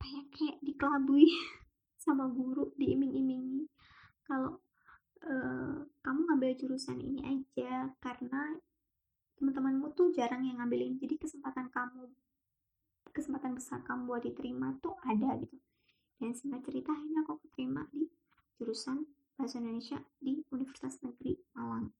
apa ya kayak dikelabui sama guru diiming-imingi. Kalau uh, kamu ngambil jurusan ini aja karena teman-temanmu tuh jarang yang ngambilin. Jadi kesempatan kamu kesempatan besar kamu buat diterima tuh ada gitu. Dan singkat cerita akhirnya aku keterima di jurusan bahasa Indonesia di Universitas Negeri Malang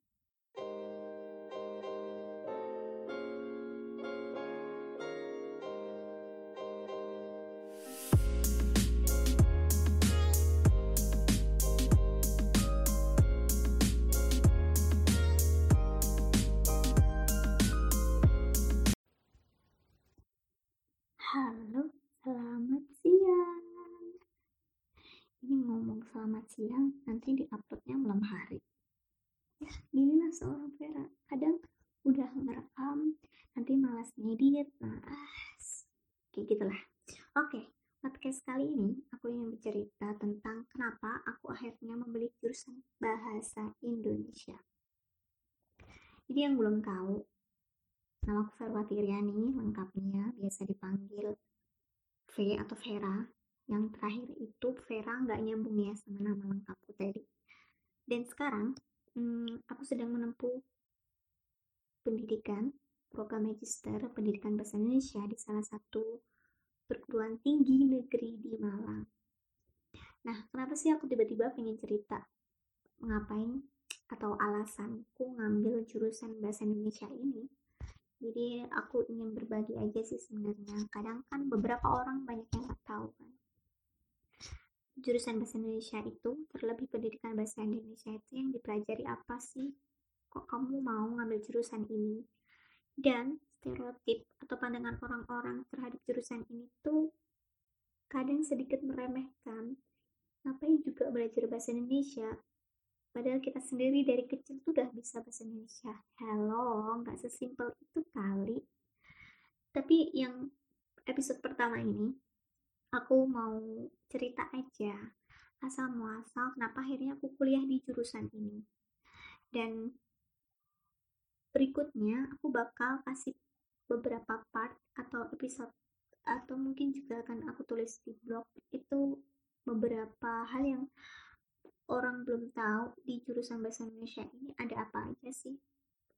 siang, nanti diuploadnya malam hari. Ya, ginilah seorang Vera. Kadang udah ngerekam, nanti malas ngedit, malas. Kayak gitulah. Oke, podcast kali ini aku ingin bercerita tentang kenapa aku akhirnya membeli jurusan Bahasa Indonesia. Jadi yang belum tahu, Nama aku Verwati Riani, lengkapnya biasa dipanggil V atau Vera. Yang terakhir itu Vera nggak nyambung ya sama nama lengkapku tadi. Dan sekarang hmm, aku sedang menempuh pendidikan program magister pendidikan bahasa Indonesia di salah satu perguruan tinggi negeri di Malang. Nah, kenapa sih aku tiba-tiba pengen cerita ngapain atau alasanku ngambil jurusan bahasa Indonesia ini? jadi aku ingin berbagi aja sih sebenarnya kadang kan beberapa orang banyak yang nggak tahu kan jurusan bahasa Indonesia itu terlebih pendidikan bahasa Indonesia itu yang dipelajari apa sih kok kamu mau ngambil jurusan ini dan stereotip atau pandangan orang-orang terhadap jurusan ini tuh kadang sedikit meremehkan ngapain juga belajar bahasa Indonesia Padahal kita sendiri dari kecil tuh udah bisa bahasa Indonesia. Hello, nggak sesimpel itu kali. Tapi yang episode pertama ini, aku mau cerita aja. Asal muasal kenapa akhirnya aku kuliah di jurusan ini. Dan berikutnya aku bakal kasih beberapa part atau episode atau mungkin juga akan aku tulis di blog itu beberapa hal yang orang belum tahu di jurusan bahasa Indonesia ini ada apa aja sih.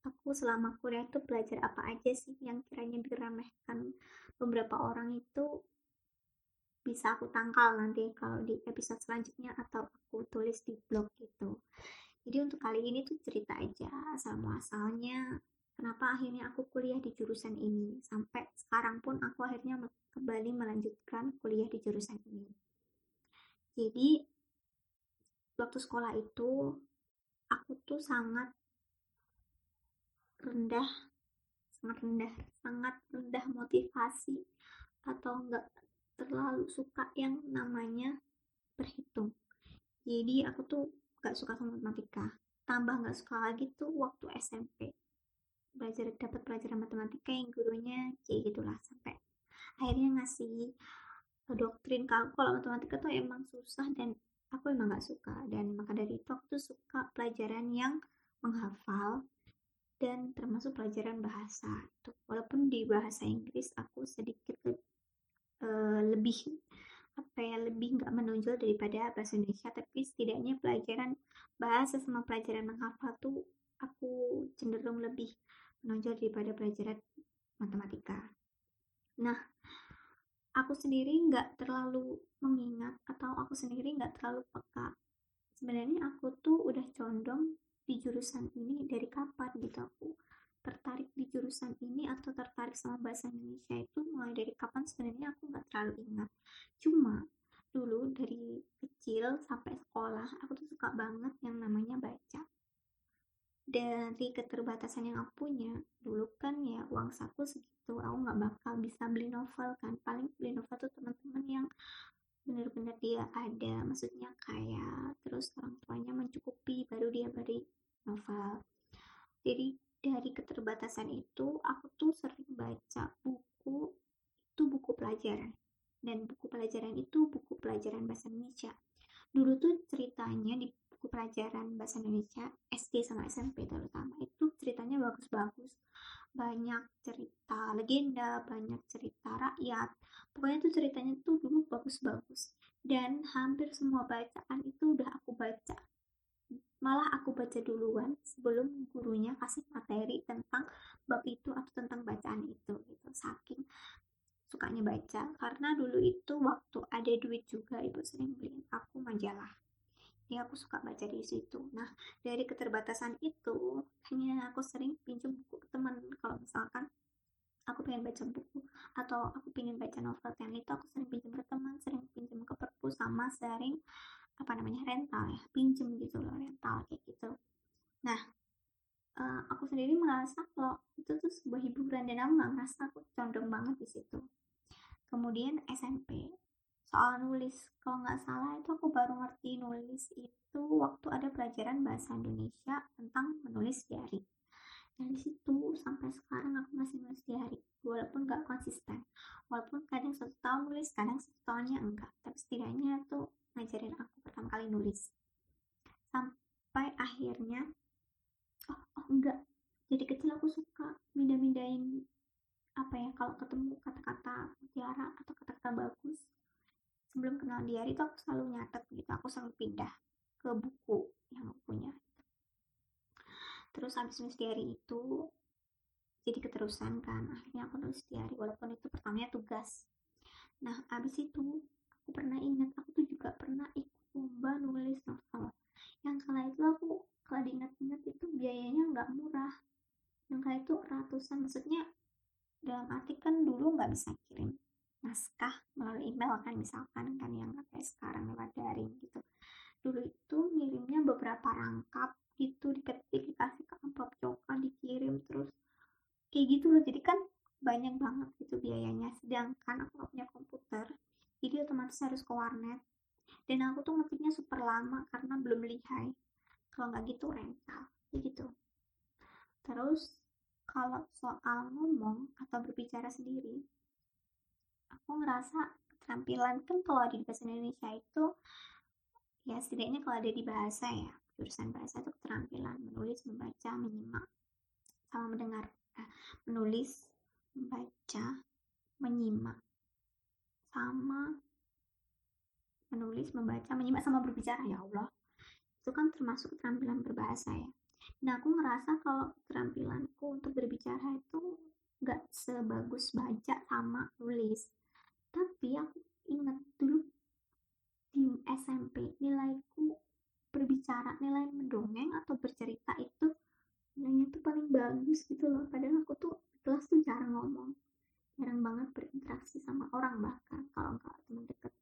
Aku selama kuliah itu belajar apa aja sih yang kiranya diremehkan beberapa orang itu bisa aku tangkal nanti kalau di episode selanjutnya atau aku tulis di blog gitu. Jadi untuk kali ini tuh cerita aja asal muasalnya kenapa akhirnya aku kuliah di jurusan ini. Sampai sekarang pun aku akhirnya kembali melanjutkan kuliah di jurusan ini. Jadi waktu sekolah itu aku tuh sangat rendah sangat rendah sangat rendah motivasi atau enggak terlalu suka yang namanya berhitung. Jadi aku tuh gak suka sama matematika. Tambah gak suka lagi tuh waktu SMP belajar dapat pelajaran matematika yang gurunya kayak gitulah sampai akhirnya ngasih doktrin kalau kalau matematika tuh emang susah dan aku emang gak suka. Dan maka dari itu aku tuh suka pelajaran yang menghafal dan termasuk pelajaran bahasa. Itu walaupun di bahasa Inggris aku sedikit uh, lebih apa ya lebih nggak menonjol daripada bahasa Indonesia. Tapi setidaknya pelajaran bahasa sama pelajaran menghafal tuh aku cenderung lebih menonjol daripada pelajaran matematika. Nah aku sendiri nggak terlalu mengingat atau aku sendiri nggak terlalu peka. Sebenarnya aku tuh udah condong di jurusan ini dari kapan gitu aku tertarik di jurusan ini atau tertarik sama bahasa Indonesia itu mulai dari kapan sebenarnya aku nggak terlalu ingat. Cuma dulu dari kecil sampai sekolah aku tuh suka banget yang namanya baca. Dari keterbatasan yang aku punya dulu kan ya uang saku segitu aku nggak bakal bisa beli novel kan. Paling beli novel tuh teman-teman yang benar-benar dia ada maksudnya kaya terus orang tuanya mencukupi baru dia beri novel. Jadi dari keterbatasan itu aku tuh sering baca buku itu buku pelajaran. Dan buku pelajaran itu buku pelajaran bahasa Indonesia. Dulu tuh ceritanya di buku pelajaran bahasa Indonesia SD sama SMP terutama itu ceritanya bagus-bagus. Banyak cerita legenda banyak cerita rakyat. Pokoknya tuh ceritanya tuh dulu bagus-bagus. Dan hampir semua bacaan itu udah aku baca malah aku baca duluan sebelum gurunya kasih materi tentang bab itu atau tentang bacaan itu gitu. Saking sukanya baca. Karena dulu itu waktu ada duit juga ibu sering beliin aku majalah. Jadi aku suka baca di situ. Nah dari keterbatasan itu hanya aku sering pinjam buku ke teman. Kalau misalkan aku pengen baca buku atau aku pengen baca novel yang itu aku sering pinjam ke teman sering pinjam ke perpus sama sering apa namanya rental ya pinjem gitu loh rental kayak gitu. Nah uh, aku sendiri merasa kalau itu tuh sebuah hiburan dan aku nggak merasa aku condong banget di situ. Kemudian SMP soal nulis kalau nggak salah itu aku baru ngerti nulis itu waktu ada pelajaran bahasa Indonesia tentang menulis diary dari situ sampai sekarang aku masih nulis diary walaupun nggak konsisten. Walaupun kadang satu tahun nulis kadang satu tahunnya enggak. Tapi setidaknya tuh ngajarin aku pertama kali nulis. Sampai akhirnya oh, oh enggak. Jadi kecil aku suka minda-mindain apa ya kalau ketemu kata-kata mutiara atau kata-kata bagus sebelum kenal diary itu aku selalu nyatet gitu. Aku selalu pindah ke buku yang aku punya. Terus habis nulis diary itu jadi keterusan kan. Akhirnya aku nulis diary walaupun itu pertamanya tugas. Nah habis itu aku pernah ingat aku tuh juga pernah ikut lomba nulis novel yang kala itu aku kalau diingat-ingat itu biayanya nggak murah yang kala itu ratusan maksudnya dalam arti kan dulu nggak bisa kirim naskah melalui email kan misalkan kan yang kayak sekarang lewat daring gitu. Dulu itu ngirimnya beberapa rangkap itu diketik dikasih ke amplop coklat dikirim terus kayak gitu loh. Jadi kan banyak banget gitu biayanya. Sedangkan aku punya komputer jadi otomatis harus ke warnet. Dan aku tuh ngetiknya super lama karena belum lihai. Kalau nggak gitu rental begitu terus kalau soal ngomong atau berbicara sendiri aku ngerasa keterampilan kan kalau di bahasa Indonesia itu ya setidaknya kalau ada di bahasa ya jurusan bahasa itu keterampilan menulis membaca menyimak sama mendengar nah, menulis membaca menyimak sama menulis, membaca, menyimak sama berbicara ya Allah. Itu kan termasuk keterampilan berbahasa ya. Nah aku ngerasa kalau keterampilanku untuk berbicara itu nggak sebagus baca sama nulis. Tapi aku ingat dulu di SMP nilaiku berbicara, nilai mendongeng atau bercerita itu nilainya tuh paling bagus gitu loh. Padahal aku tuh kelas tuh jarang ngomong jarang banget berinteraksi sama orang bahkan kalau nggak teman dekat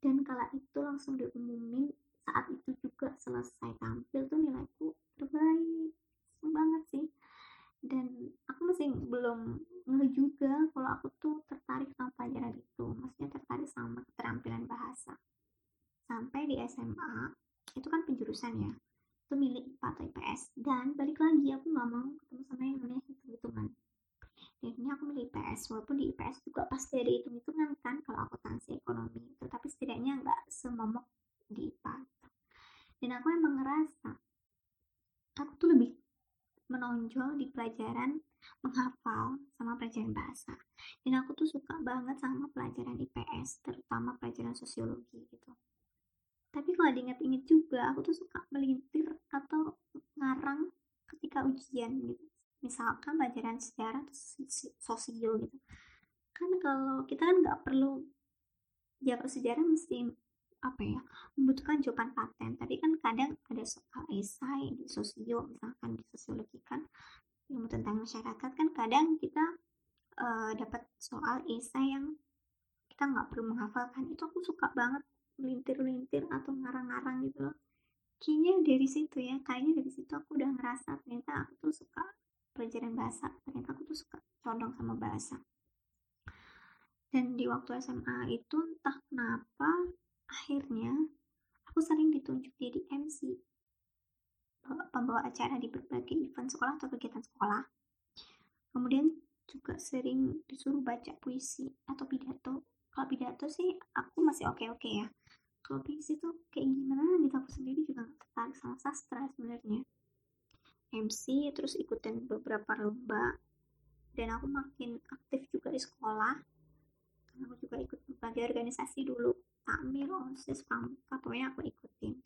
dan kala itu langsung diumumin saat itu juga selesai tampil tuh nilaiku terbaik. Banget sih. Dan aku masih belum ngeh juga kalau aku tuh tertarik sama pelajaran itu. Maksudnya tertarik sama keterampilan bahasa. Sampai di SMA itu kan penjurusan ya itu milik IPA atau IPS dan balik lagi aku nggak mau ketemu sama yang namanya hitung-hitungan. Akhirnya aku milih IPS walaupun di IPS juga pasti ada hitung-hitungan kan kalau akuntansi ekonomi. Itu tapi setidaknya nggak semomok di IPA dan aku emang ngerasa aku tuh lebih menonjol di pelajaran menghafal sama pelajaran bahasa. Dan aku tuh suka banget sama pelajaran IPS terutama pelajaran sosiologi gitu. Tapi kalau diingat-ingat juga aku tuh suka melintir atau ngarang ketika ujian gitu. Misalkan pelajaran sejarah atau sosio gitu. Kan kalau kita kan nggak perlu ya sejarah mesti apa ya membutuhkan jawaban paten. Tapi kan kadang ada soal esai di sosio misalkan di sosiologi kan ilmu tentang masyarakat kan kadang kita uh, dapat soal esai yang kita nggak perlu menghafalkan. Itu aku suka banget melintir-lintir atau ngarang-ngarang gitu loh. Kayaknya dari situ ya kayaknya dari situ aku udah ngerasa ternyata aku tuh suka pelajaran bahasa ternyata aku tuh suka condong sama bahasa. Dan di waktu SMA itu entah kenapa akhirnya aku sering ditunjuk jadi MC pembawa acara di berbagai event sekolah atau kegiatan sekolah. Kemudian juga sering disuruh baca puisi atau pidato. Kalau pidato sih aku masih oke-oke ya. Kalau puisi tuh kayak gimana gitu aku sendiri juga gak tertarik sama sastra sebenarnya. MC terus ikutin beberapa lomba. Dan aku makin aktif juga di sekolah aku juga ikut berbagai organisasi dulu. Takmir osis pramuka pokoknya aku ikutin.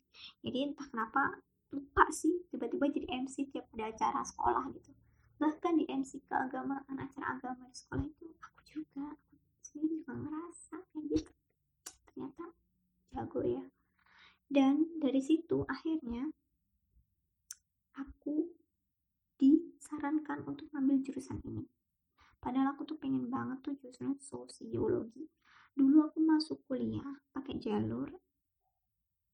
Jadi entah kenapa lupa sih tiba-tiba jadi MC tiap ada acara sekolah gitu. Bahkan di MC keagamaan acara agama di sekolah itu aku juga aku sendiri juga ngerasa kayak gitu. Ternyata jago ya. Dan dari situ akhirnya aku disarankan untuk ngambil jurusan ini padahal aku tuh pengen banget tuh jurusan sosiologi. Dulu aku masuk kuliah pakai jalur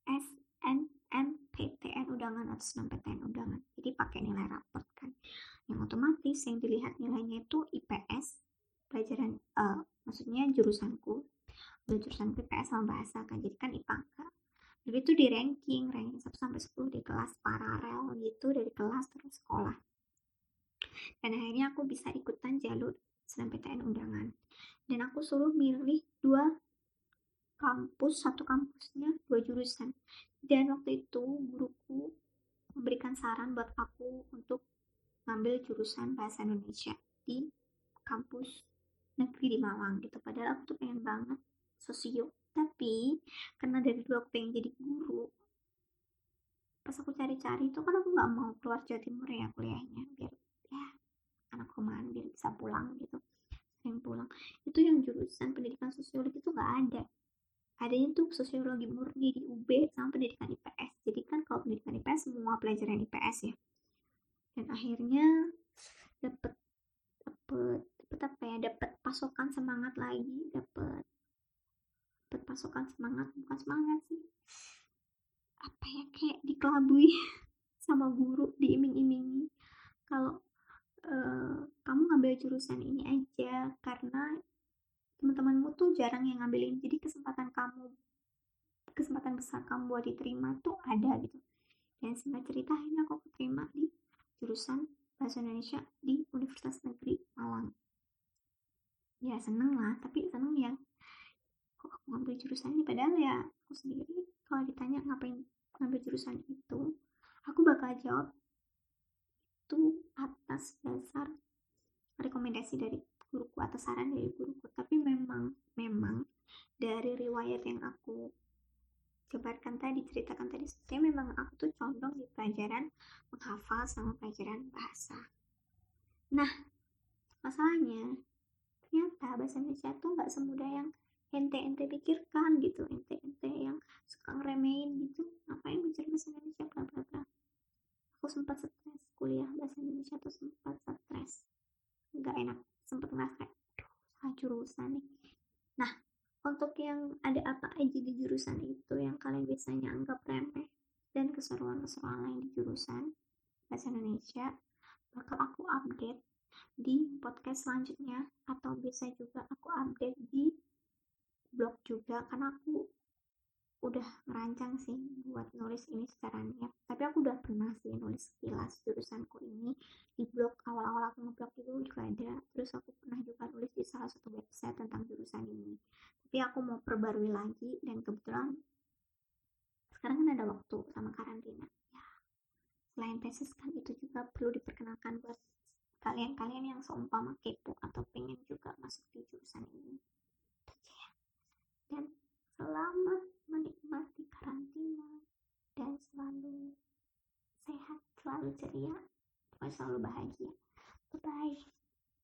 SNMPTN undangan atau SNMPTN undangan jadi pakai nilai raport kan. Yang otomatis yang dilihat nilainya itu IPS pelajaran uh, maksudnya jurusanku. Jurusan PPS sama bahasa kan jadi kan IPA jadi itu di ranking ranking 1 sampai 10 di kelas paralel gitu dari kelas terus sekolah dan akhirnya aku bisa ikutan jalur SNMPTN undangan. Dan aku suruh milih dua kampus satu kampusnya dua jurusan. Dan waktu itu guruku memberikan saran buat aku untuk ngambil jurusan bahasa Indonesia di kampus negeri di Malang gitu. Padahal aku tuh pengen banget sosio. Tapi karena dari dulu aku pengen jadi guru pas aku cari-cari itu kan aku nggak mau keluar Jawa Timur ya kuliahnya biar bisa pulang gitu. Sering pulang. Itu yang jurusan pendidikan sosiologi itu nggak ada. Adanya tuh sosiologi murni di UB sama pendidikan IPS jadi kan kalau pendidikan IPS semua pelajaran IPS ya. Dan akhirnya dapet dapet dapet apa ya? Dapet pasokan semangat lagi dapet dapet pasokan semangat. Bukan semangat sih. Apa ya? Kayak dikelabui sama guru diiming-imingi. Kalau uh, kamu ngambil jurusan ini aja karena teman-temanmu tuh jarang yang ngambilin. Jadi kesempatan kamu kesempatan besar kamu buat diterima tuh ada gitu. Dan singkat cerita akhirnya aku keterima di jurusan bahasa Indonesia di Universitas Negeri Malang. Ya seneng lah tapi seneng yang kok aku ngambil jurusan ini? Padahal ya aku sendiri kalau ditanya ngapain ngambil jurusan itu aku bakal jawab itu atas dasar rekomendasi dari guruku atau saran dari guruku. Tapi memang memang dari riwayat yang aku jabarkan tadi ceritakan tadi saya memang aku tuh condong di pelajaran menghafal sama pelajaran bahasa. Nah masalahnya ternyata bahasa Indonesia tuh nggak semudah yang ente-ente pikirkan gitu ente-ente yang suka ngeremehin gitu. Ngapain belajar bahasa Indonesia bla bla bla aku sempat stres kuliah bahasa Indonesia tuh sempat stres. Nggak enak sempet ngerasa salah jurusan nih. Nah untuk yang ada apa aja di jurusan itu yang kalian biasanya anggap remeh dan keseruan-keseruan lain di jurusan bahasa Indonesia bakal aku update di podcast selanjutnya atau bisa juga aku update di blog juga karena aku udah merancang sih buat nulis ini secara niat. Tapi aku udah pernah sih nulis sekilas jurusanku ini di blog. Awal-awal aku ngeblog itu juga ada. Terus aku pernah juga nulis di salah satu website tentang jurusan ini. Tapi aku mau perbarui lagi dan kebetulan sekarang kan ada waktu sama karantina. Ya selain tesis kan itu juga perlu diperkenalkan buat kalian-kalian yang seumpama kepo atau pengen juga masuk di jurusan ini. Dan selamat menikmati karantina dan selalu sehat, selalu ceria, dan selalu bahagia. Bye-bye.